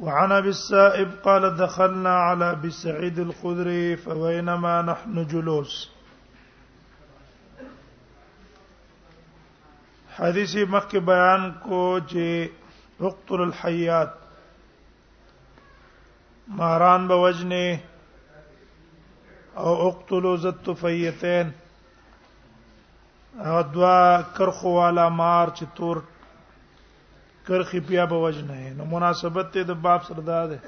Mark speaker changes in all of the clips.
Speaker 1: وعن ابي السائب قال دخلنا على بسعيد الخدري فبينما نحن جلوس حديث مكه بيان کو جي اقتل الحيات ماران بوجني او اقتلوا زت فيتين هغه دوا کرخو والا مار چې تور کرخي بیا به وجنه نو مناسبت ته د باب سره ده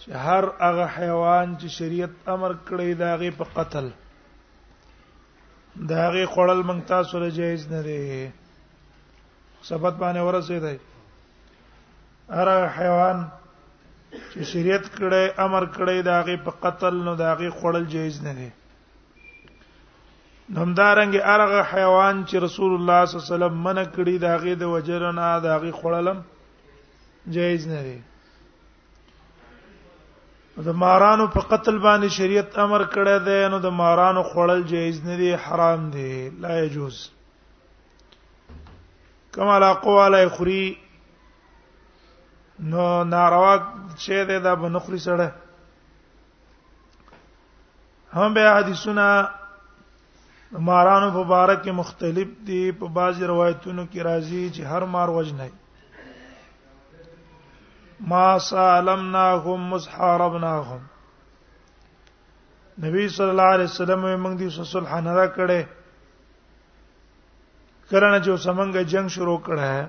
Speaker 1: چې هر هغه حیوان چې شریعت امر کړی دا غي په قتل دا غي خړل مونږ تاسو له جایز نه دی ثبت باندې ورسېدای هر حیوان چې شریعت کړی امر کړی دا غي په قتل نو دا غي خړل جایز نه دی نمدارنګ ارغه حیوان چې رسول الله صلی الله علیه وسلم منع کړی دا غي د وجرنا دا غي خړلم جایز نه دی د مارانو په قتل باندې شریعت امر کړی دی نو د مارانو خړل جایز نه دی حرام دی لا یجوز کما لا قواله خوري نو ناروا چې ده دا بنخري سره هم به حدیثونه مارانو په باره کې مختلف دي په بعضي روایتونو کې راځي چې هر مار وجنه ما سالمناهم مسحاربناهم نبی صلی الله علیه وسلم موږ دي صلح نه را کړې کرنه چې سمنګ جنگ شروع کړه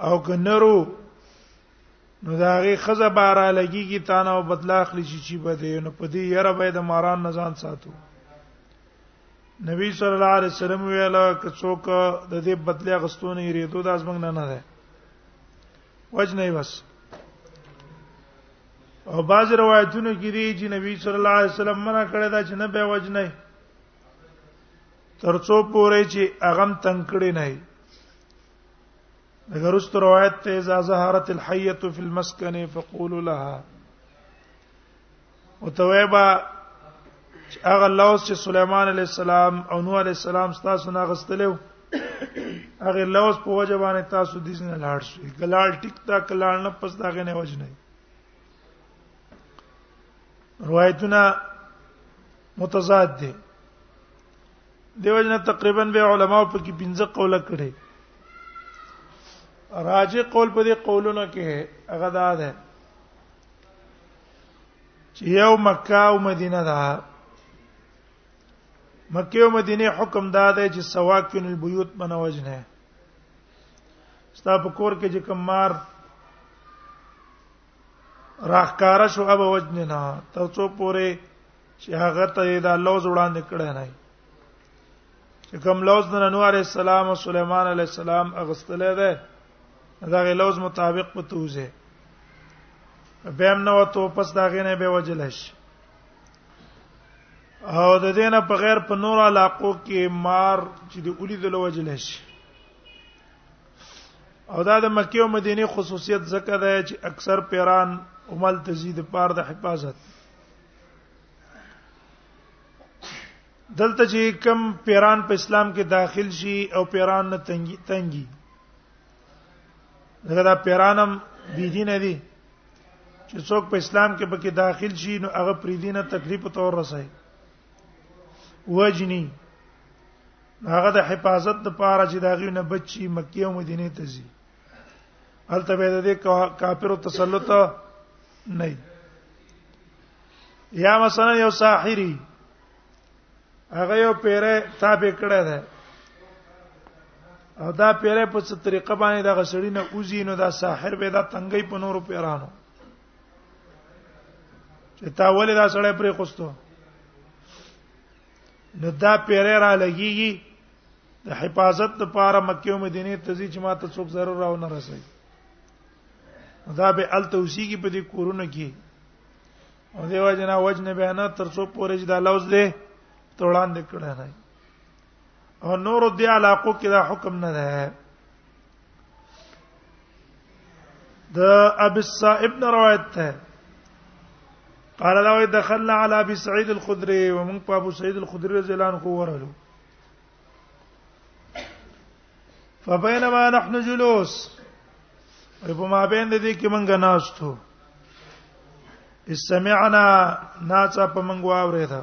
Speaker 1: او کنرو نو دا غي خزه بارا لګيږي تانه او بدلا اخلي شي چې بده نو په دې یره به د ماران نزان ساتو نبی صلی الله علیه وسلم ویل ک څوک د دې بدله غستونه ریدو د ازمنګ نه نه ده وجنه بس او باز روایتونو کې دي چې نبی صلی الله علیه وسلم منع کړی دا چې نه به وجنه ترڅو پورې چې اغم تنکړې نه وي دغه رست روایت ته اذا ظهرت الحيه في المسكن فقول لها وتويبا هغه لوس چې سليمان عليه السلام او نوح عليه السلام تاسو نه غستلو هغه لوس په وجه باندې تاسو د دې نه لاړ شئ ګلال ټیک تا کلال نه پس داغه نه وجنه روایتونه متضاد دي دیو جن تقریبا به علما په کې پنځه قول کړي راجه قول په دې قولونو کې هغه دا ده چې یو مکه او مدینه ده مکه او مدینه حکم دا ده چې سواکن البیوت بنوجنه ستا په کور کې چې کمار راخکار شو ابو وجننا تر څو پورې چې هغه ته دا لوز وړاندې کړی نه چې کوم لوز د نوح عليه السلام او سليمان عليه السلام اغستلې ده دا غي لوز مطابق په توزه بهم نو ته پس دا غینه به وجل شي او د دینه په غیر په نور علاقو کې مار چې د اولی د لوجل شي او دا د مکه او مدینه خصوصیت زکه ده چې اکثر پیران عمل تزيد پار د حفاظت دلته چې کم پیران په اسلام کې داخل شي او پیران نه تنګي تنګي دا پیرانم بی دین دي چې څوک په اسلام کې پکې داخل شي نو هغه پری دینه تکلیف ته ورسای وجنی هغه د حفاظت د پاره چې دا غوینه بچي مکه او مدینه ته ځي هلته به د کافرو تسلط نه یا مثلا یو ساحری هغه یو پیره تابع کړه ده او دا پیره په څه طریقه باندې دا غسړی نه اوزی نو دا ساحر به دا تنګي په نورو پیرانو چې تا ولې دا سړی پرې خوستو نو دا پیرې را لګیږي د حفاظت لپاره مکه او مدینه ته ځي چې ما ته څوک ضرر راو نه رسي دا به ال توسیږي په دې کورونه کې او دیو جنا وجنه به نه تر څو پورې چې دا لوز دی ته وړاندې کړه راځي او نور دی علاقو کې دا حکم نه ده د ابي الصائب نه روایت ده قال لو دخلنا على ابي سعيد الخدري ومن ابو سعيد الخدري رضي الله عنه ورلو فبينما نحن جلوس په ما بین د دې کې مونږ ناشتو استمعنا ناڅه په مونږ واورې ده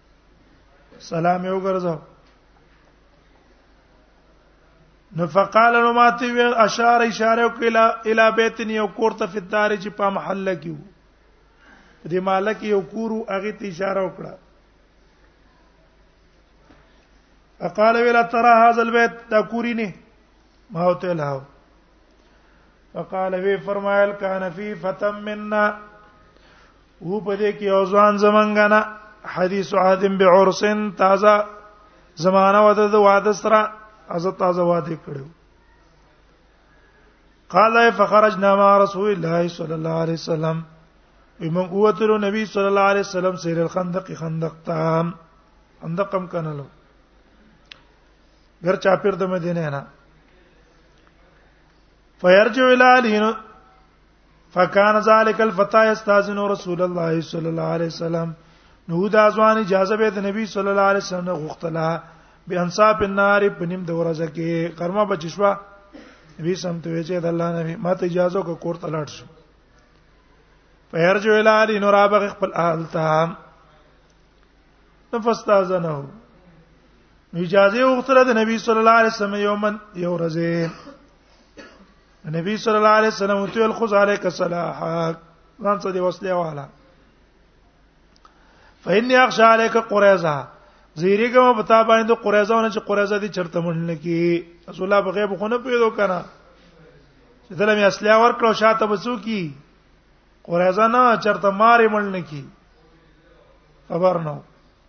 Speaker 1: سلام یو ګرځاو نو فقال نو ماته وی اشار اشاره وکړه الی بیت یو کور ته فدار چې په محل کې وو دې مالک یو کورو هغه ته اشاره وکړه فقال ولا ترى هذا البيت دا کوری نه ما هو ته لاو فقال وی فرمایل کان فی فتم منا او په دې کې یو ځوان زمنګ نه حدیث عادم بعرسن تازه زمانہ وته د واده سره از تازه واده کړو قال فخرجنا مع رسول الله صلى الله عليه وسلم ومن قوتلو نبی صلی الله علیه وسلم سیر الخندق خندق تام خندق کم کنلو غر چاپیر د مدینه نه فیرجو الی اهله فکان ذالک الفتى استاذن رسول الله صلی الله علیه وسلم نو دا ځوان اجازه به د نبی صلی الله علیه وسلم غوښتله به انصاف النار په نیم د ورځه کې کرما بچشوا نبی سم ته ویچې د الله نبی ما ته اجازه کو کور ته لاړ شو فیرجو الی علی نور ابغ خپل اهل ته نفستازنه اجازه وغوښتله د نبی صلی الله علیه وسلم یومن یو ورځه نبی صلی الله علیه وسلم ته الخذ علیک صلاحک ځان څه دی وسله والا فإني أخشى عليك قريزه زیریګم په تا باندې قریزه ونه چې قریزه دي چرته مونږ نه کی رسول الله په غیب خو نه پیدو کنه چې دلته مې اصلي اور کړو شاته بچو کی قریزه نه چرته مارې مونږ نه کی خبر نه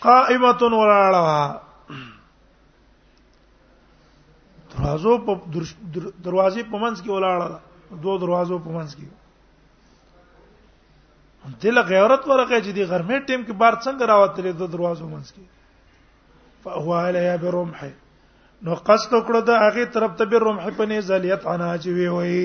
Speaker 1: قائمه ولاړه دروازو په دروازې په منځ کې ولاړه ده دوه دروازو په منځ کې دل غیرت ورکه چې دی غرمه ټیم کې بار څنګه راوتلې دوه دروازو منځ کې فهو علیا برمح نو قصد کړو د هغه طرف ته برمح په نه زلیت انا چې وی وی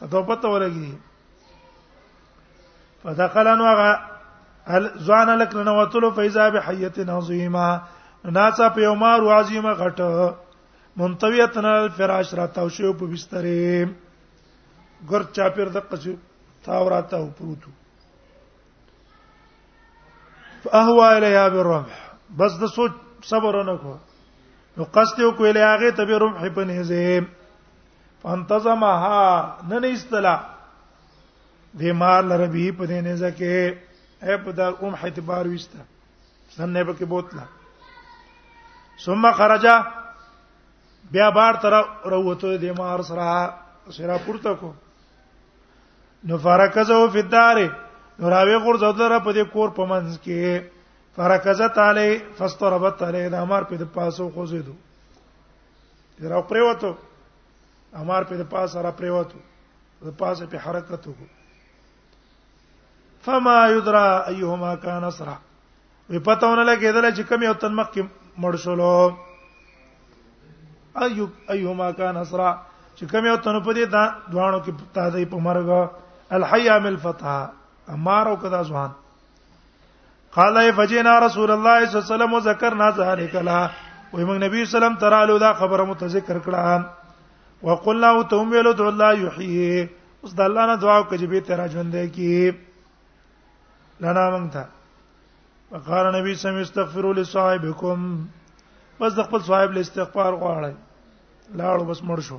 Speaker 1: ته ته پته ولګي فدخل انو هغه هل ځان لک نه وتلو فیزا بحیت عظیمه ناڅه په یو مار عظیمه غټ منتویتن الفراش راتاو شو په بسترې ګر چا پیر د قصو تاو راتاو پروتو فاهوا الیها بالرمح بس د سوچ صبر نه کو نو قصد یو کوی له هغه ته به رمح په نهزه فانتظمها نن استلا د مال ربي په دې نه ځکه اے په دا اوم اعتبار وسته سنه به کې بوتلا ثم خرج بیا بار تر وروته د مار سره سره پورته کو نو فرکزو فی الدار نو راوی غرزو در په دې کور په منځ کې فرکزت علی فاستربت علی د امر په پاسو خوځیدو راو پریوتو امر په پاس را پریوتو په پاس په حرکت وکړو فما یدرا ایهما کان اسرع وی پتاونه لګیدل چې کم یو تن مخکې مړ شولو ایو ایهما کان اسرع چې کم یو تن په دې دا دوانو کې تازه په مرګ الحیا مل فتح امر او کدا ځوان قال فجئنا رسول الله صلی الله علیه وسلم وذكرنا ذلك لها وي موږ نبی سلام ترالو دا خبره متذکر کړه وقلنا وتم ویلو ته الله یحیی اوس د الله نه دعا وکړي به تر ژوند کی لنا موږ ته وقال نبی سم استغفروا لصاحبكم بس د خپل صاحب له استغفار غواړي لاړو بس مړ شو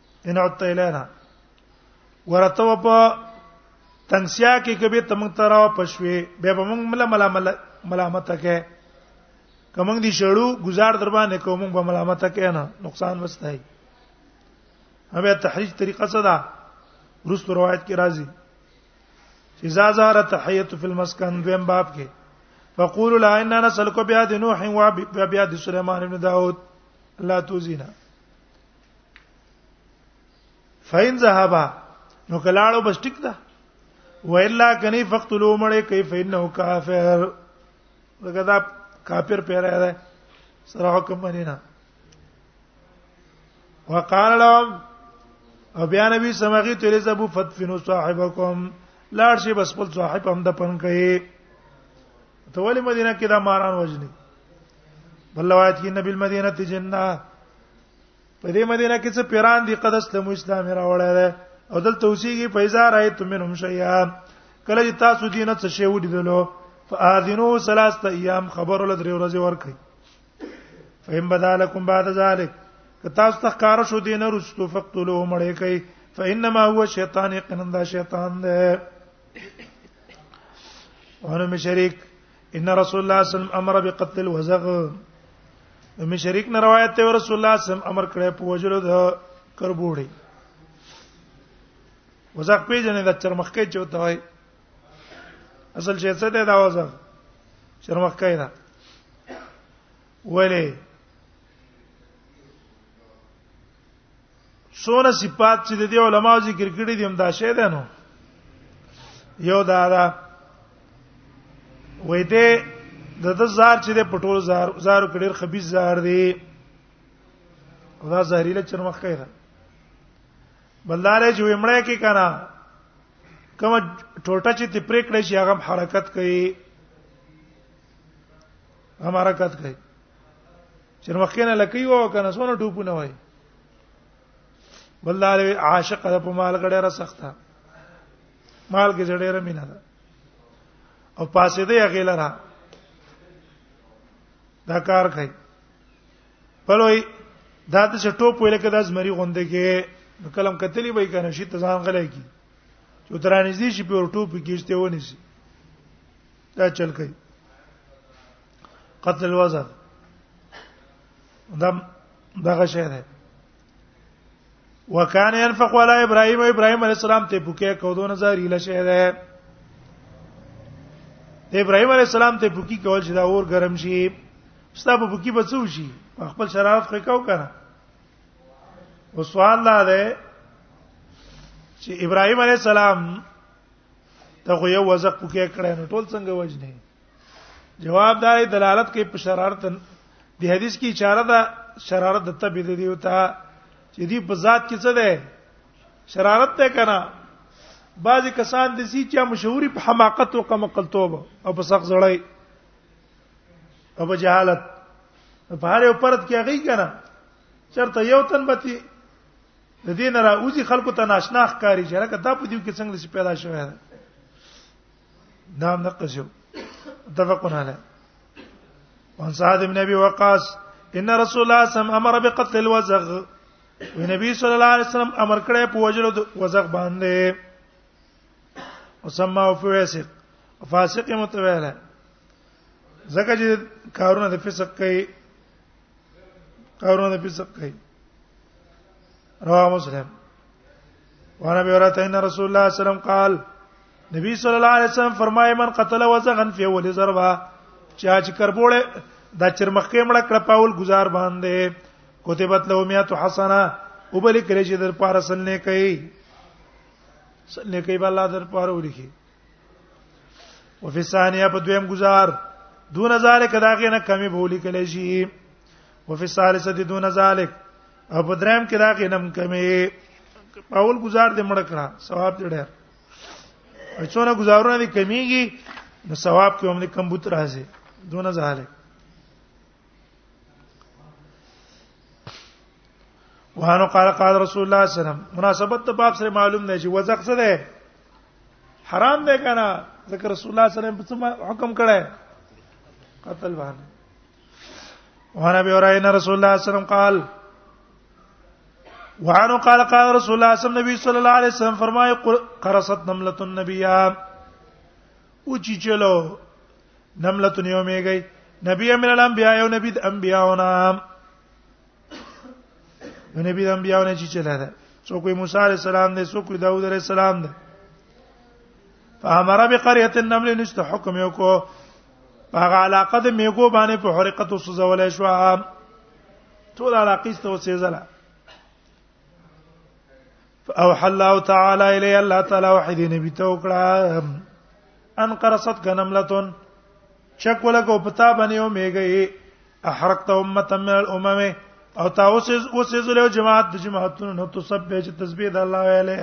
Speaker 1: ان عدت الینا ورته په تنگسیا کې کبه تم تر او پښوی به به موږ مل ملامت ملامت کې کوم دي شړو گزار در باندې کوم به ملامت کې نه نقصان وستای هغه تحریج طریقه څه ده روس روایت کې راځي چې زازار تحیت فی المسکن دویم باب کې فقول لا ان نسلک بیاد نوح و بیاد سليمان ابن داود لا توزینا فین ذهبا نو کلاړو بس ټیک ده وإلا کني فقتلوا مړې کیف انه کافر دغه دا کافر پیرا ده سره حکم باندې نه وقال لهم او بیا نبی سمغی تیرې زبو فتفنو صاحبکم لاړ شي بس خپل صاحب هم د پن کوي ته ولې مدینه کې دا ماران وجني بل روایت کې نبی المدینه جننه په دې مدینه کې څه پیران دي قدس له اسلام راوړل او دلته اوسېږي پیسې رايت منهم شيئا کله چې تاسو دې نه څه شی وډیدلو فاذنو ثلاثه ایام خبر ول درې ورځې ورکړي فهم بدالکم بعد ذلک که تاسو تخکار شو دې نه رسټو فقتلو مړې کوي فانما هو شیطان یقینا دا شیطان ده ورنه مشرک ان رسول الله صلی الله علیه وسلم امر بقتل الوزغ مې شریک نه روایت ته رسول الله صلی الله علیه وسلم امر کړی په وجلو د کربوړي وزغ پیژنې د چرمخکې چوته وای اصل چې څه ده دا وزغ چرمخکې ده ولې سونه صفات چې د علماء ذکر کړی دي هم دا شی ده نو یو دا دا وې دې د د زار چې د پټول زار زار کډیر خبيز زار دی دا زهريله چرمخ کوي دا بلدارې چې ومړې کې کنا کوم ټوټه چې تی پرې کړې شي هغه حرکت کوي هم حرکت کوي چې مخکنه لکی وو کنه سونه ټوپونه وای بل دار عاشق د په مال کډه را سخته مال کې جړې را مینا ده او پاسې دې اغیل را دا کار کوي پلوي دا د چټو په لکه د زمری غوندې کې کلم کتلی وای کنه شي ته ځان غلې کی چې ترانځي شي په ورټو په کېشته ونی شي دا چل کوي قتل الوزن دم دغه شی ده وکان ينفق ولا ابراهيم ابراهيم عليه السلام ته پوکه کو دو نظر اله شی ده ابراهيم عليه السلام ته پوکی کول چې دا اور ګرم شي ستا په پوکی بچو شي خپل شرارت خو کاو کنه او سوال لا ده چې ابراهيم عليه السلام ته خو یو وزق پوکه کړه نو ټول څنګه وجنه جواب دا دلالت کوي په شرارت دی حدیث کې اشاره ده شرارت د تبع دی دی وتا چې دی په ذات کې څه ده شرارت ته کنه بعضی کسان د سې چې مشهوري په حماقت او کم قلتوب او په سخت زړی او په جهالت په هر یو پرد کې هغه کنه چرته یو تن بتی د دین را اوزي خلکو ته ناشنا ښکاری چې راکه دا په دې کې څنګه پیدا شوه دا هم دقه شو متفقون علی وان سعد بن ابي وقاص ان رسول الله صم امر بقتل الوزغ ونبي صلى الله عليه وسلم امر کړی په وجلو وزغ باندې وسمى فاسق فاسق متوهله زکه چې کارونه د فسق کوي قبرونه په څه کوي رواه مسلم وانا به راته ان رسول الله صلی الله علیه وسلم قال نبی صلی الله علیه وسلم فرمایي من قتل وزغن فی اول ضربه چا چې کربوړې دا چرمخکې مړه کړ پاول گزار باندې کتبت له میات حسنه وبلی کړي چې در پارسل نه کوي سل نه کوي بل در پاره ورکی او فی ثانیه په دویم گزار دون ذالک دا غي نه کمی بولی کله شي او فی ثالثه دون ذالک او په دریم کې دا غي نم کمی اول گزار دې مړ کړه ثواب دې ډېر څونه گزارونه دې کمیږي نو ثواب کې هم دې کم بوت راځي دون ذالک وانه قال قال رسول الله صلی الله علیه وسلم مناسبت د باب سره معلوم نه شي وزق څه ده حرام دی کنه ذکر رسول الله صلی الله علیه وسلم په حکم کړه قتل باندې وعن ابي هريره رسول الله صلى الله عليه وسلم قال وعنه قال قال رسول الله صلى الله عليه وسلم صلى الله عليه وسلم فرمایي قرصت نمله النبي او چی چلو نمله یومې گئی نبی امن الانبیاء یو نبی د انبیاء ونام نو نبی د انبیاو نه چی چلا ده څوک وي موسی عليه السلام دی څوک وي داوود عليه السلام دی فامر بقريه النمل نشته حکم یو کو هغه علاقه د میګو باندې په حرقت وسوځولې شو ټول علاقې ته وسېزله او الله تعالی الی الله تعالی وحید نبی ته وکړه ان قرصت غنملتون چک ولګو پتا باندې او میګی احرقت امه من الامم او تا اوس اوس زله جماعت د جماعتونو نو تو سب به چې تسبیح د الله ویلې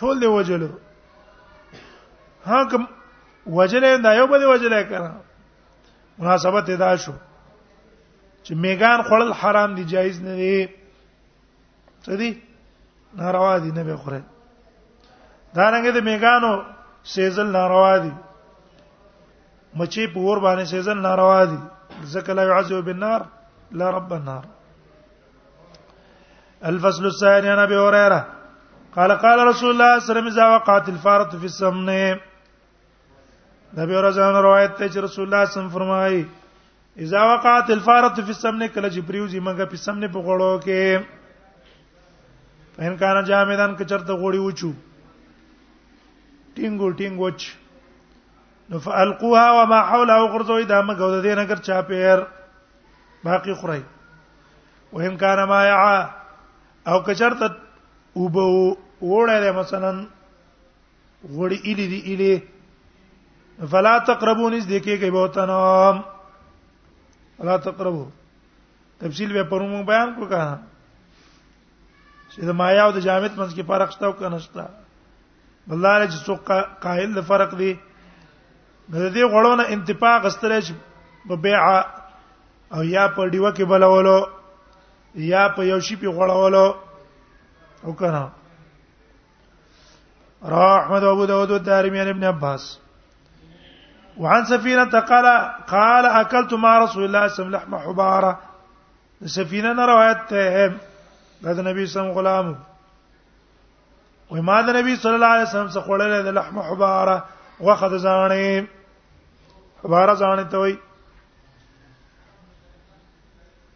Speaker 1: ټول دی وجلو ها کوم وجلې دا یو بده وجلې کړه مناسبت ادا شو چې میګان خړل حرام دي جایز نه دي څه دي ناروا دي نه به خوره دا رنګه د میګانو سیزل ناروا دي مچې په ور باندې سیزل ناروا دي ذکر لا يعذب بالنار لا رب النار الفصل الثاني عن ابي هريره قال قال رسول الله صلى الله عليه وسلم اذا وقعت الفاره في السمن نبی ورځان روایت ته چې رسول الله صم فرمایي اذا وقعت الفاره في السمن کله چې پریوزي مګه په سمن په غړو کې پهن کان جامدان کې چرته غوړي وچو ټینګو ټینګ وچ نو فالقوها وما حولها غرزوي دا مګه د دې نګر چا پیر باقی خورای وهم کان ما يع او کچرته وبو وړه مثلا غړي الی دی الی فلا تقربون از دکې کې بہت نام فلا تقربو تفصیل به پرون مو بیان کو کا چې د مایا او د جامد منځ کې فرق شته او کنه شته بلدار چې څوک قائل د فرق دی د دې غړونه انتفاق استره چې په بیع او یا په دیوه کې بلولو یا په یو شی په غړولو او کنه رواه احمد وابو داود والدارمي عن ابن عباس وعن سفينة قال قال اكلت مع رسول الله صلى الله عليه وسلم لحم حباره سفينة نه روایت ته د نبی صلی الله غلام و ما د نبی صلی الله علیه وسلم څخه وړل د لحم حباره وخت ځانې حباره ځانې ته وای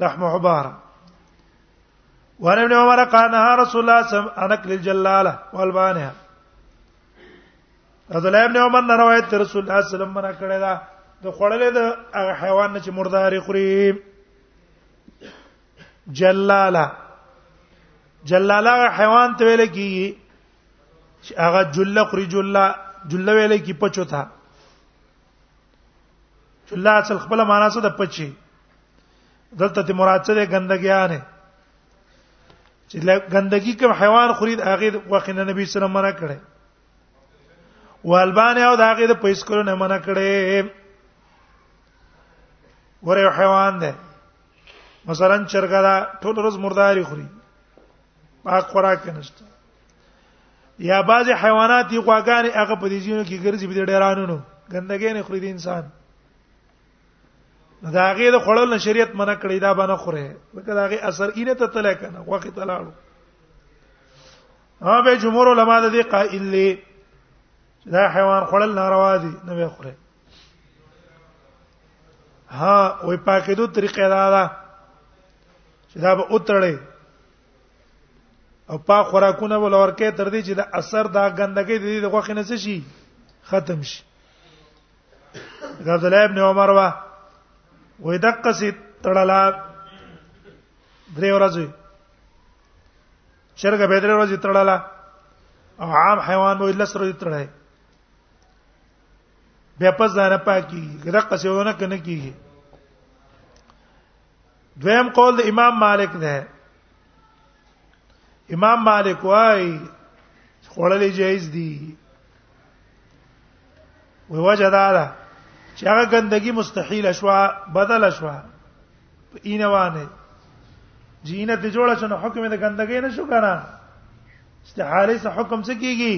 Speaker 1: لحم حبار وعن ابن عمر قال نهى رسول الله صلى الله عليه وسلم عن اكل الجلاله والبانها رضی الله ابن عمر نه روایت رسول الله صلی الله علیه وسلم منع کړی دا د خړلې د حیوان چې مرداري خوري جلاله جلاله حیوان ته ویل کیږي چې هغه جله خوري جله جله ویل کی پچو تا جله اصل خپل معنا څه د پچي دلته د مراد څه ده ګندګیانه چې ګندګي کوم حیوان خوري هغه وخنه نبی صلی الله علیه وسلم منع کړي والبانه او دا هغه د پیس کولو نه منع کړي ور یو حیوان ده مثلا چرګا دا ټول ورځ مرداري خوري پاک خوراک نشته یا بعض حیوانات یې غواګانې هغه په دې ځینو کې ګرځي به ډیرانو نو ګندګې نه خوري د انسان دا هغه د خړل نه شریعت منع کړی دا باندې خوره لکه دا هغه اثر یې ته تل کنه وخت تلاړو ها به جمهور علما د دې قائل دي دا حیوان خړل ناروا دي نه به خوره ها وې پاکېدو طریقې دا ده چې دا به اوتړې او پاک خوراکونه ول ورکه تر دې چې د اثر دا ګندګي د دې د غوښنه شي ختم شي د عبد الله ابن عمر وا وې دقه سي تړلا درې ورځې چرګ به درې ورځې تړلا او عام حیوان به لس ورځې تړای بیا پس ځان پاکي دقه سي ونه کنه کیږي دویم قول د امام مالک ده امام مالک وای خوړل جایز دي وی وجه دا ده چې هغه ګندګي مستحیل شوا بدل شوا په اینوانه جینه ته جوړه شنو حکم د ګندګي نشو کنه استحاله سه حکم څه کیږي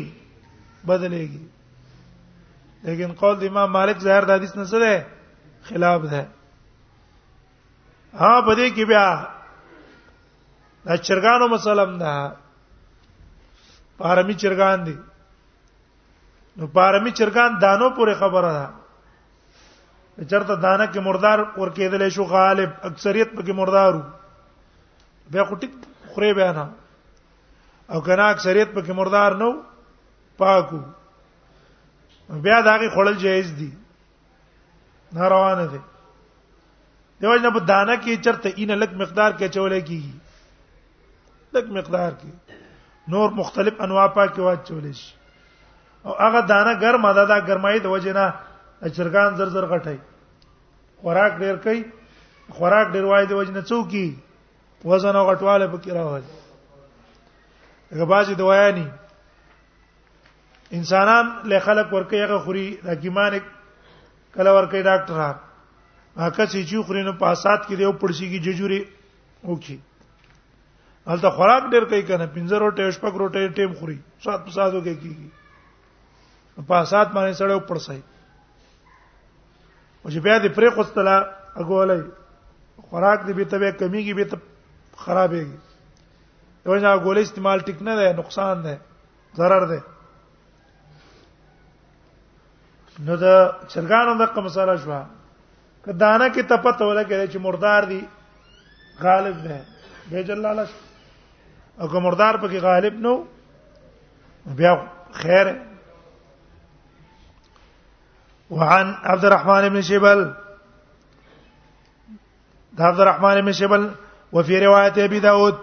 Speaker 1: بدلېږي لیکن قول د امام مالک ظاهر د حدیث نه سره خلاف ده ها په دې کې بیا دا چرګانو مسلم ده پارمی چرګان دي نو پارمی چرګان دانو پورې خبره ده چرته دانه کې مردار ور کېدل شو غالب اکثریت پکې مردارو بیا خټی خوري بیا نه او کنه اکثریت پکې مردار نو پاکو بیا داغه خړل جایز دي نه روانه دي دیو جن په دانه کې چرته ان لک مقدار کې چولې کیږي لک مقدار کې نور مختلف انواع پاکي واچولې شي او هغه دانه ګرمه ده دا ګرمای د وجنه چرګان زر زر غټي خوراک ډیر کوي خوراک ډیر وای د وجنه څوکي وزن او غټواله پکې راوځي هغه باجی دوايانی انسانان له خلق ورکه هغه خوري حکیمان کله ورکه ډاکټر هغه چې چې خوري نو پاسات کې دی او پړسي کې ججوري وکي هلته خوراک ډیر کوي کنه پنځه روټه شپږ روټه ټیم خوري سات په ساتو کې کیږي پاسات باندې سره پړسي او چې بیا دې پرې خوستلا اګولای خوراک دې به تبه کمیږي به ته خرابېږي یو ځای ګولې استعمال ټیک نه ده نقصان ده ضرر ده نو دا چرګانو د کوم مساله شو کدانه کې تپته ولګی چې مردار دي غالب ده به جلاله او که مردار پکې غالب نو بیا خیر وعن عبد الرحمن بن شبل د عبد الرحمن بن شبل وفي روایت ابي داود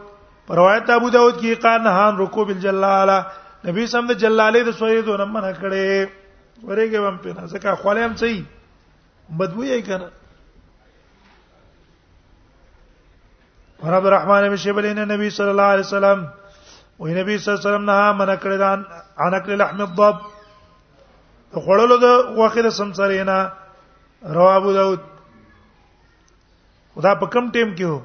Speaker 1: پر روایت ابو داود کې قال نهان رکوب الجلاله نبی سم د جلاله د سوید نه منع کړي ورېګه وم په نه ځکه خلیم صحیح بدبوې یې کنه ور عبد الرحمن بن شبل ان نبی صلی الله علیه وسلم و نبی صلی الله علیه وسلم نه منع کړی دا ان اکل لحم الضب خړلو د واخره سمسرینا رواه ابو داود خدا په کم ټیم کې وو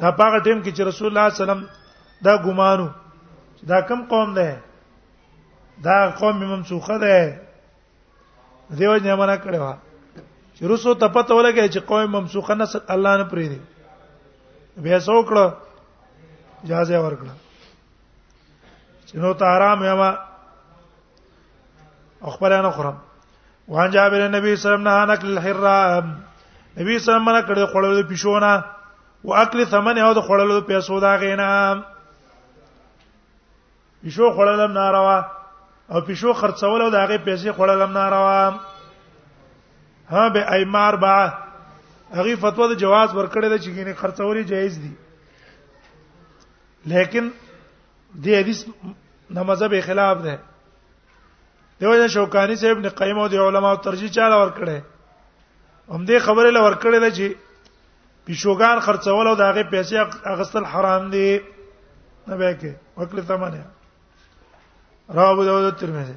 Speaker 1: دا په هغه ټیم کې چې رسول الله صلی الله علیه وسلم دا ګمانو دا کم قوم ده دا قوم ممسوخه ده دیو جن منع کړي وا چې رسو ته پته ولګي چې قوم ممسوخه نه الله نه پری دي بیا څوکړه اجازه ورکړه چې نو ته آرام یما او خبره نه خورم وان جابر نبی صلی الله علیه وسلم نه نکل الحرام نبی صلی الله علیه وسلم کړه خړل پښونه او اکل ثمن او د خړل پیسو دا غینا پښو خړل ناروا او پښو خرڅول او دا غي پیسې خړل ناروا ها به ایمار با هغه فتوا د جواز ورکړی د چې ګینه خرڅولې جایز دي لیکن دې حدیث د مذهب خلاف ده دیو جن شوکانی صاحب ابن قیم او د علماو ترجیح چاله ور کړي هم دې خبره لور کړي ده چې پیشوګان خرڅول او داغه پیسې اغستل حرام دي نه به کې وکړه تمانه راو داود ترمذی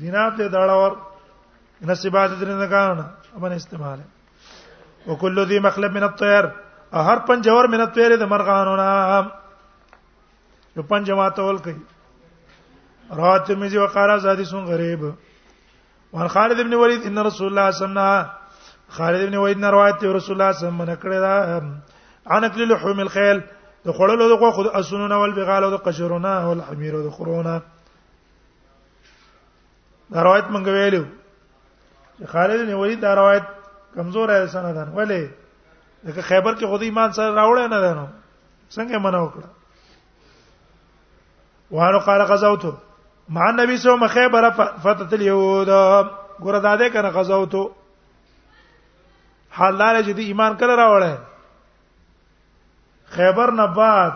Speaker 1: زنا ته داړور نسبات درې نه کارونه امن استعمال وکل ذی مخلب من الطير هر پنجور من الطير د مرغانو نه یو پنجما تول کوي رواه ترمذی وقال زادی سن غریب وان خالد ابن ولید ان رسول الله صلی الله علیه وسلم خالد ابن ولید نه روایت دی رسول الله صلی الله علیه وسلم کړه دا عن اکل لحوم الخيل د خړلو د غوخو د اسونو ول بغالو د قشرونه ول حمیر د خرونه دا روایت مونږ ویلو چې خالد بن ولید دا روایت کمزور دی سند ده ولې لکه خیبر کې خدای ایمان سره راوړی نه ده نو څنګه منع وکړه وانه قال غزوت مع النبي صلى الله عليه وسلم خيبر فتت اليهود ګور داده کنه غزوت حال دار چې دی ایمان کله راوړی خیبر نه بعد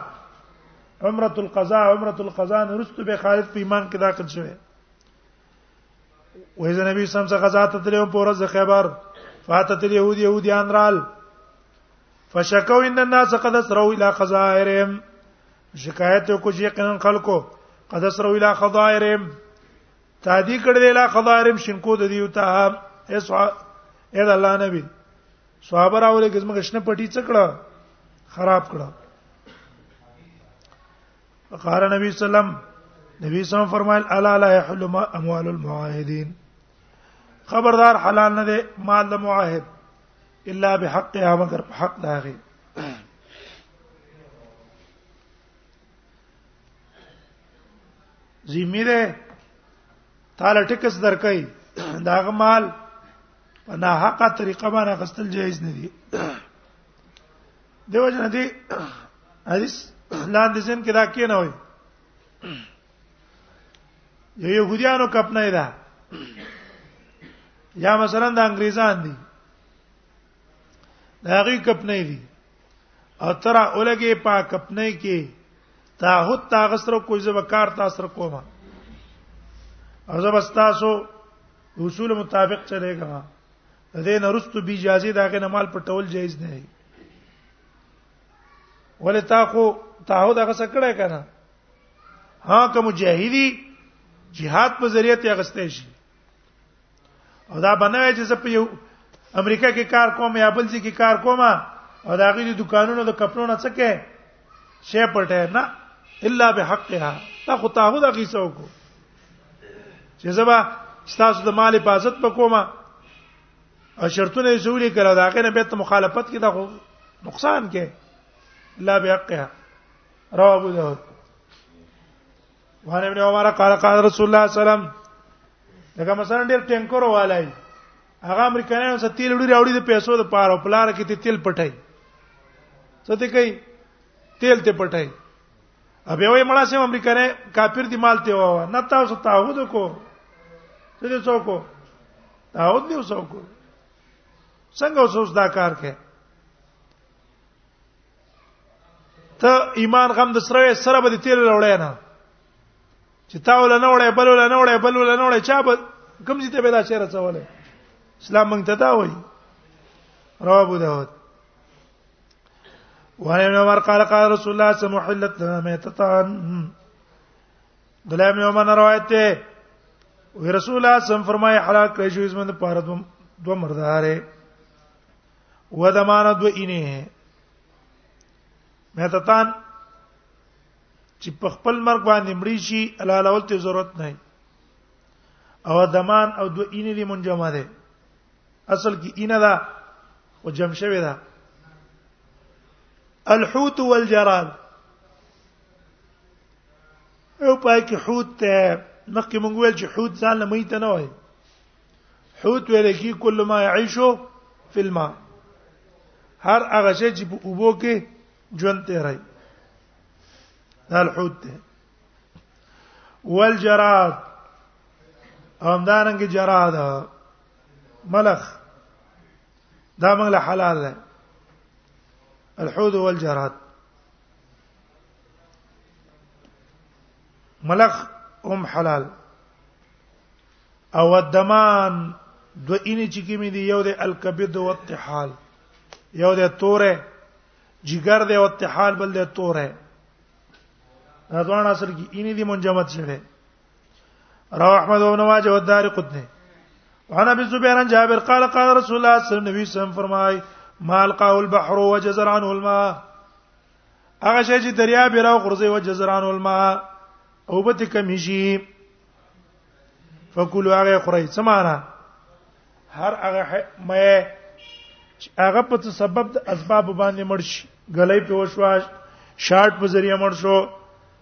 Speaker 1: عمره القضاء عمره القضاء نورست به خالد په ایمان کې داخل شوه وې د نبی سم څخه غزا ته تلو په ورځ خیبر فاتت اليهود يهوديان رال فشکو ان الناس قد اسروا الى خزائرهم شکایت کو چې یقینا خلکو قد اسروا الى خزائرهم تادی کړل الى خزائرهم شینکو د دیو ته اس اې الله نبی صحابه راولې کې زموږ شنه پټي څکړه خراب کړه قال نبی سلام نبی سلام فرمایل الا لا يحل ما اموال المعاهدين خبردار حلال نه دی مال د معاهد الا بحقها مگر په حق داغه زمیره تعالی ټکس درکای داغه مال په نه حقه طریقه باندې غسل جایز نه دي دیو جن دي حدیث لاندې زم کې دا کې نه وي یو يهوديانو کپ نه ده یا مثلا د انګريزان دي دا غي کپ نه دي او تر اولګي پاک کپ نه کې تعهد تاغسر کوی زبکار تاسو کومه او زبستاسو اصول مطابق چلےګا د دې نرستو بي اجازه دا غنه مال پټول جایز نه دی ولې تا خو تعهد هغه سکړه کنه ها که مجاهدی jihad په ذریعہ ته غستې شي او دا بنوي چې زه په یو امریکا کې کار کوم یا بل ځای کې کار کوم او دا غي دکانونو د کپلو نه څکه شی پټه نه الا بحقها تا خو تعهد غي سو کو چې زما تاسو د مال حفاظت وکوما او شرطونه یې سولې کړه دا غنه به ته مخالفت کې دا خو نقصان کې لا بحقها رواه ابو داود وان ابن عمر قال قال رسول الله صلی الله علیه وسلم دا مثلا ډېر ټینکر والای هغه امریکایانو سره تیل وړي راوړي د پیسو د پاره پلار کې تیل پټای څه ته کوي تیل ته پټای ابه وای مړه سم امریکا نه کافر دی مال ته و نه تاسو تعهد کو څه دې څوک تعهد دی څوک څنګه اوس دا کار کوي ته ایمان غم د سره سره به تیل وروړې نه چې تا ول نه وړې بل ول نه وړې بل ول نه وړې چا به کوم ځای ته به دا شعر څولې اسلام مونږ ته دا وایي رواه ابو داود وعن ابن عمر قال قال رسول الله صلى الله عليه وسلم محلت لنا ميتتان دلائم یومن روایت ته وی رسول الله سم فرمای حلال کړی شو زمند پاره دو دو مرداره و دمانه دو اینه مهتتان چې په خپل مرګ باندې مړی شي حلالول ته ضرورت نه او دمان او دو اینه دی منجمه ده اصل کې اینه ده او جمع شوی ده الحوت والجراد او پای کې حوت ته مخکې مونږ ویل چې حوت ځان له مې ته نه وایي حوت ویل کی کل ما یعيشو فی الماء هر هغه شی چې په اوبو کې ژوند تیرای دا الحوت ده والجراد همدارنګه جراد ملخ دا موږ له حلال ده الحوت والجراد ملخ هم حلال او الدمان دو اینه چې کې مې دی یو د الکبد او الطحال یو د توره جګر د الطحال بل د توره دا ځوان اصل کې اینه دی منجمد شوه رواه احمد بن ماجه او دار قطنی وعن ابي زبير عن جابر قال قال رسول الله صلى الله عليه وسلم فرمای مال قاو البحر وجزر عنه الماء هغه شی چې دریا به راو غرزي وجزر عنه الماء او به تکم شي فکلوا هغه خوري سمانا هر هغه مې هغه په سبب د اسباب باندې مرشي غلې په وشواش شارټ په ذریعہ مړ شو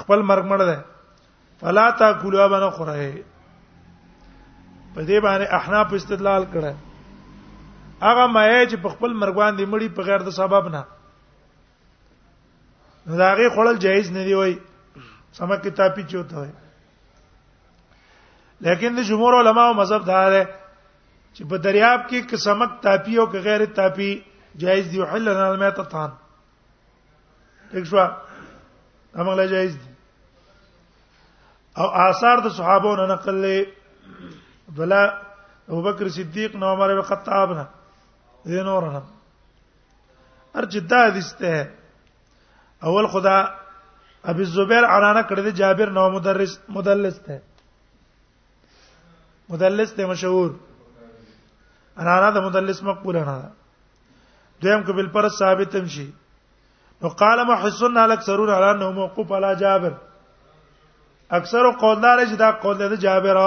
Speaker 1: خپل مرګ مړ ده فلا تاکلوا بنا خره په دې باندې احناف استدلال کړه هغه مې چې په خپل مرګ باندې مړی په غیر د سبب نه نو دا غي خړل جایز نه دی وای سم کتاب پیچو ته وای لیکن د جمهور علما او مذهب دا ده چې په دریاب کې قسمک تاپی او غیر تاپی جایز دی حل نه مې ته تان ٹھیک شو دا موږ لا جایز دي او آثار د صحابو نه نقل لې دلا ابوبکر صدیق نو عمر بن خطاب نه دین اورنه ارجه دا حدیث ته اول خدا ابي الزبير ارانه کړی دی جابر نو مدرس مدلس ته مدلس ته مشهور ارانه د مدلس مقبول نه ده دویم کبل پر ثابت هم شي نو قال محسن علک سرور علی انه موقوف علی جابر اکثر قولدار چې دا قول دی جابر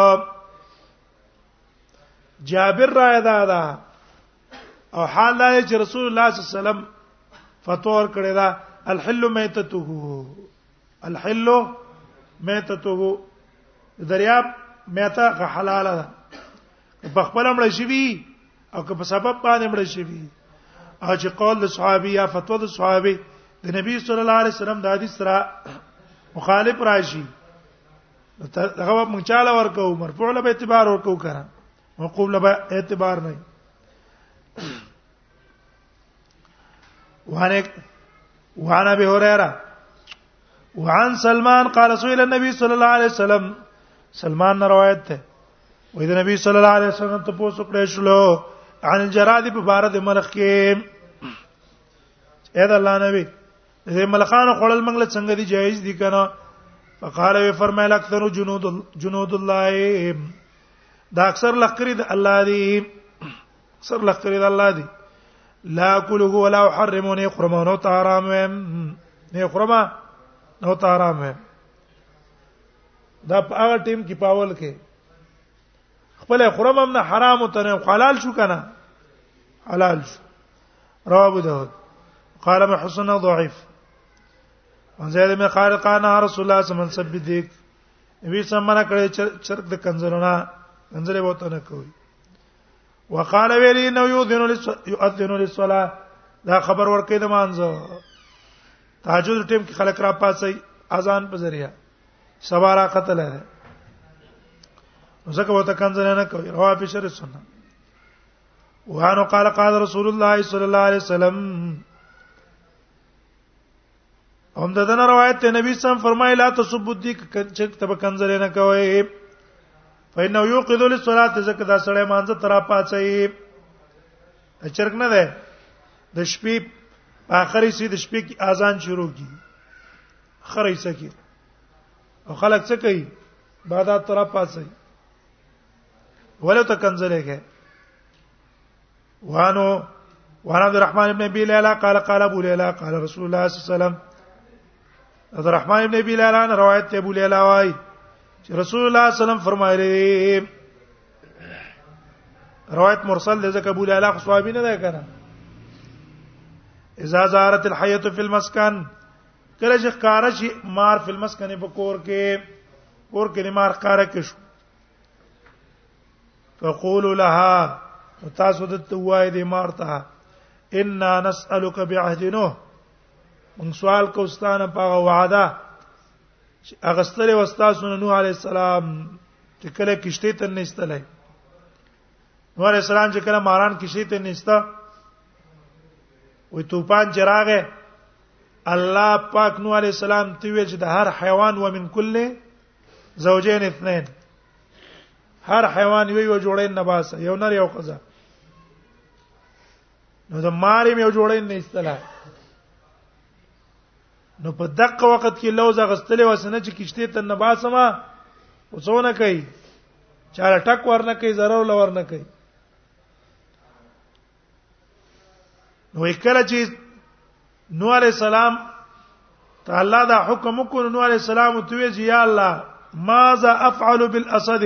Speaker 1: جابر را ادا دا او حال دا چې رسول الله صلی الله علیه وسلم فتور کړی دا الحل میتته الحل میتته دریاب میته حلاله ده په خپل امر شي وي او که په سبب باندې امر شي وي او چې قول د صحابي یا فتوا د صحابي د نبی صلی الله علیه وسلم د حدیث سره مخالف راشي هغه موږ چاله ورکو مرفوع له اعتبار ورکو کړه موقوف له اعتبار نه وانه وعن ابي هريره وعن سلمان قال سئل النبي صلى الله عليه وسلم سلمان روایت ده وې د نبی صلی الله علیه وسلم ته پوسو کړې شلو عن الجراد په بار د ملخ کې اې د الله نبی زه ملخان خړل منګل څنګه دي جایز دي کنه فقال وی فرمایل اکثر جنود جنود الله دا اکثر لخرې د الله دی اکثر لخرې د الله دی لا کله ولا حرمونه خرمانو ته حرام ویم نه خرمه نو ته حرام ویم دا په هغه ټیم کې پاول کې خپل خرم هم نه حرام ته نه حلال شو کنه حلال شو رواه ابو داود قال ما حسن ضعيف وان زید می قال قال رسول الله صلی الله علیه وسلم دیک وی سمنا کړي چرګ د کنزلونه کنزله وته نه کوي وقال ویلی نو یؤذن یؤذن للصلاه دا خبر ورکې د مانځه تهجد ټیم کې خلک را پاتې اذان په ذریعہ سبا را قتل ده زکه وته کنځنه نه کوي روا په شر سنت وانه قال قال رسول الله صلی الله علیه وسلم هم د دنا روایت ته نبی سم فرمایي لا تسب دي چې تب کنزل نه کوي فإنه يوقظ للصلاة زکه دا سړی مانځه ترا پاتې چرګ نه ده د شپې په اخر سي د شپې کې اذان شروع کی خرې سکی او خلک څه کوي بعد تر پاسه ولا تکنزلې کې وانو وعن عبد الرحمن بن ابي ليلى قال قال ابو ليلى قال رسول الله صلى الله عليه وسلم عبد الرحمن ابن ابي لالان روایت ته ابو ليلا وايي چې رسول الله صلی الله علیه وسلم فرمایلی روایت مرسل ده ځکه ابو ليلا خو صحابي نه ده کنه اذا زارت الحيه في المسكن کله چې ښکارا شي مار په مسکن په کور کې کور کې مار ښکارا کې شو فقول لها تاسو د توای دې مارته ان نسالک بعهد نوح موږ سوال کوستانه په وعده چې اغستره واستاسو نوح علی السلام چې کله کشته ته نېستلای نوح علی السلام چې کله ماران کشته ته نېستا وې توپان چراغه الله پاک نوح علی السلام ته ویل چې د هر حیوان و من کله زوجین اثنين هر حیوان یو یو جوړین نباسه یو نر یو قزا نو د مارې مې جوړې نه استلا نو په دقه وخت کې لوز غستلې وسنه چې کشته ته نه باسمه وڅونه کوي چاله ټک ورنه کوي zarar لور نه کوي نو کله چې نو علي سلام ته الله دا حکم کو نو علي سلام ته وی یا الله ماذا افعل بالاسد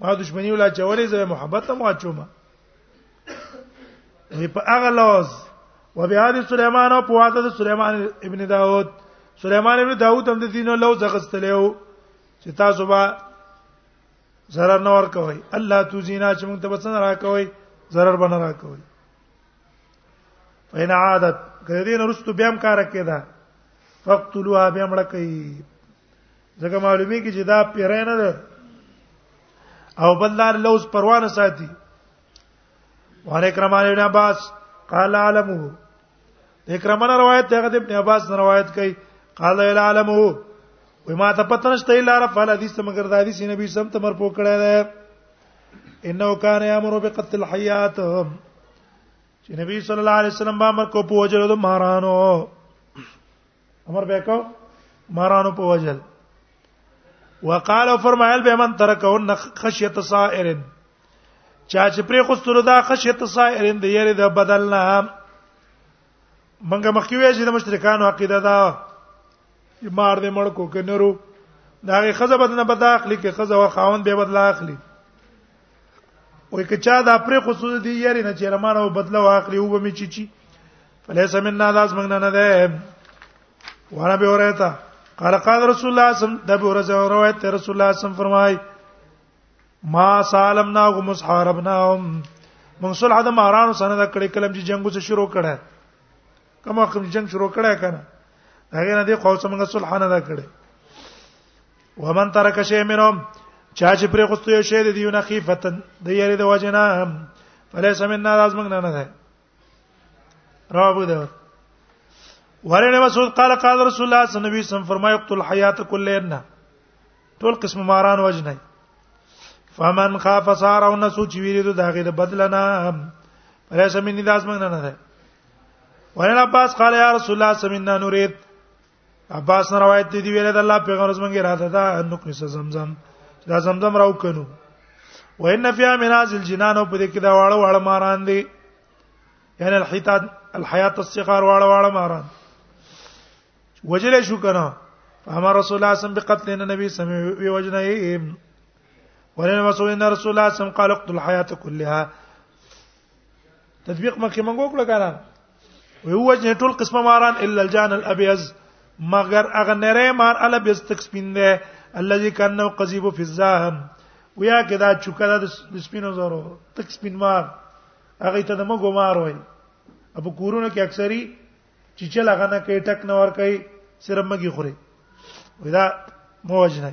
Speaker 1: ما دښمنی ولا چورې زه محبت ته مواچوم وی په هغه لوز و بیا د سليمان او په واده د سليمان ابن داود سليمان ابن داود هم د دین لوز غستلو چې تاسو به zarar نه ور کوي الله تو زینا چې موږ ته بسنه را کوي zarar بنه را کوي فین عادت کدی نه رستو بیا هم کار کېدا فقتلوها بیا مړ کوي ځکه معلومی کې چې دا پیرې نه ده او بلدار لوز پروانه ساتي وان اکرمان ابن عباس قال علمه اکرمان روایت ده ابن عباس روایت کوي قال لا علمه وای ما ته پته نشته الا رفع الحديث مگر د حدیث نبی سم ته مرفوع کړی دی انه کان یامر بقتل الحیات چې نبی صلی الله علیه وسلم به امر کو په وجلو د مارانو امر به کو مارانو په وجل وقال فرمایل به من ترکون خشیت صائر چا چې پرې خوستلو دا خشیت صائر د یری د بدل نه منګه مخکې وې چې د مشرکانو عقیده دا مار دې مړ کو کنرو دا غي خزه بدنه بد اخلي کې خزه و خاون به بدلا اخلي وای که چا دا پرې خصوص دی یاري نه چیرې مانو بدله واخلي او به می چی چی فلیس مننا لاس موږ نه نه ده وانا به اورایتا قال قال رسول الله صلی الله علیه وسلم د به ورځه روایت رسول الله صلی الله علیه وسلم فرمای ما سالمنا غو مسحاربنا موږ صلح د مارانو سره د کړي کلم چې جنگو څه شروع کړه کما کوم جنگ شروع کړه کنه هغه نه دی خو څه موږ صلح نه دا کړي ومن ترک شی منهم چا چې پرې غوستو یو شی د دیو نه خیفتن د یری د وجنا فلیس من ناراض موږ نه نه ده رواه ابو داود ورنه مسعود قال قال رسول الله صلی الله علیه وسلم فرمای اقتل حیات کلین ټول قسم ماران وجنه فمن خاف سار او نسو چې ویریدو داغه د بدلنا فلیس من ناراض موږ نه نه ده ورنه عباس قال یا رسول الله صلی الله علیه وسلم نريد عباس روایت دی ویل د الله پیغمبر زمونږ اراده ده انو کې زمزم دا زمزم راو کنو وان فی منازل جنان په دې کې دا واړه واړه ماران دي یعنی الحیات الحیات الصغار واړه واړه ماران وجل شو کنه فهم رسول الله صم بقتل النبي صم وی وجنه ولن مسعود ان رسول الله صم قال اقتل الحیات كلها تطبیق مکه منګو کړه کنه وی وجه ټول قسمه ماران الا الجان الابيض مگر اغه نری مار ال بیز تک سپین ده الذي كان قذيب في الزاهم ویا کدا چوکا د سپینو زورو تک سپین مار هغه ته د مګو مار وای ابو کورونه کې اکثری چې چل هغه نه کې ټک نه ور کوي صرف مګي خوري ودا موجنه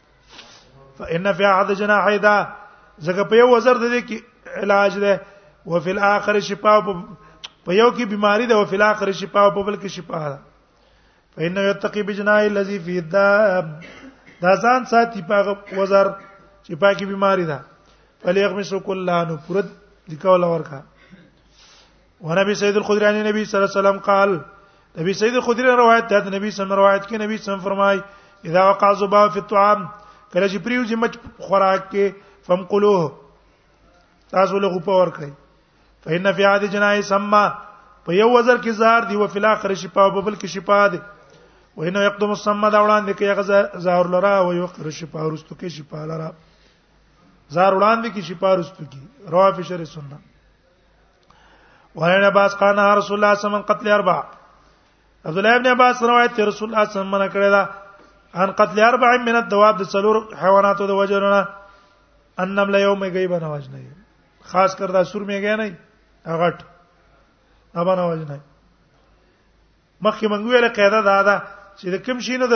Speaker 1: فإن في أحد جناحي دا زکه په یو وزر د دې کې علاج ده او فی الاخر شفاء په یو کې بیماری ده او فی الاخر شفاء په بل کې شفاء ده فإن يتقي بجناح الذي في الداب دا ځان ساتي په وزر چې پاکي بیماری ده فلیغ مسو کلانو پرد لیکول ورکا ونبي سيد الخدري عن النبي صلى الله عليه وسلم قال نبی سید خدری روایت ده نبی سم روایت کې نبی سم فرمای اذا وقع ذباب في الطعام کله چې پریو چې مچ خوراک کې فم قلوه تاسو له غوپه ور کوي فإن في عاد جناي سما په یو وزر کې زهر دی او په الاخر شفا او بل کې شفا دی وینه یقدم السما دا وړاندې کې هغه زهر لرا او یو اخر شفا ورستو کې شفا لرا زهر وړاندې کې شفا ورستو کې رواه فشر سنت وعن عباس قال رسول الله صلى الله عليه وسلم قتل اربع عبد الله ابن عباس روایت رسول الله صلی الله علیه وسلم کړی دا ان قتل اربع من الدواب د څلور حیواناتو د وجرنا انم لا یوم غیب نه وجنه خاص کر دا سور میږي نه هغټ ابا نه وجنه مخکې منګوي له قاعده دا ده چې د کوم شي نه د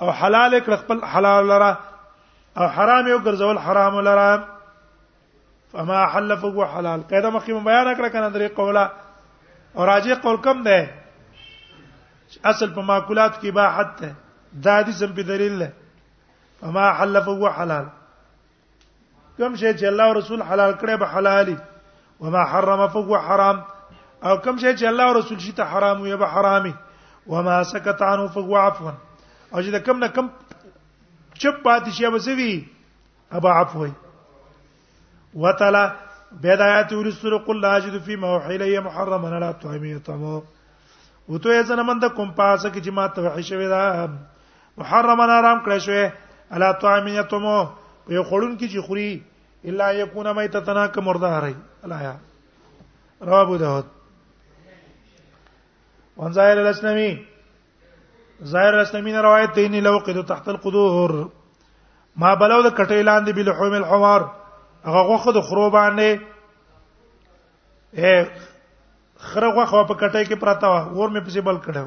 Speaker 1: او حلال کړ خپل حلال لره او حرام یو ګرځول حرام لره فما حل فهو حلال قاعده مخکې بیان کړ کنه درې قوله او راجع قول کم ده اصل په ماکولات کې باحت ده دا حدیث په دلیل ده فما حل فهو حلال کوم شی چې الله او رسول حلال کړي به حلالي وما حرم فهو حرام او کوم شی چې الله او رسول شي ته حرام وي به حرامي وما سكت عنه فهو عفو او چې کوم نه کوم چپ پاتې شي به سوي ابا عفو وي وتلا بدايات ورسره قل لا اجد فيما اوحي الي محرما على طعام يطعمه وته زنه من د کوم پاسه کې چې ما ته وحي شوی دا محرم حرام کړی شوی الا طعام یتمو په یو خړون کې چې خوري الا یکون میتتنا ک مرده هری الا یا رواه ابو داود وان ظاهر الاسلامي ظاهر الاسلامي نه روایت دی نه لو قد تحت القدور ما بلو د کټې لاندې بل حوم الحوار هغه غوخه د خرو باندې اے خره غوخه په کټې کې پراته و ور مې پسې بل کړو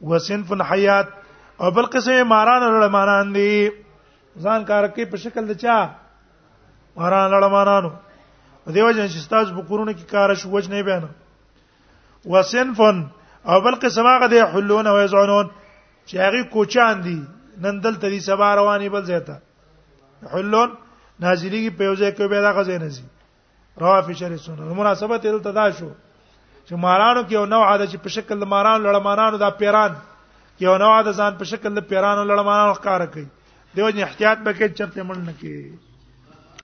Speaker 1: وسنف الحیات او بل قسم ماران لړمانان دي ځان کار کوي په شکل د چا ماران لړمانانو دیو جن چې تاسو په کورونه کې کار شو وجه نه بیان وسنف او بل قسم هغه دي حلون او یزعون چې هغه کوچان دي نن دلته دي سبا رواني بل ځای ته حلون نازلېږي په یو ځای کې به دا غځې نه زی رواه فی شرح سنن مناسبت دې ته دا شو چې مارانو کې یو نوع ده چې په شکل د مارانو لړمانانو د پیران کې یو نوع ده ځان په شکل د پیرانو لړمانانو ښکار کوي دیو جن احتیاط به کې چرته مړ نه کې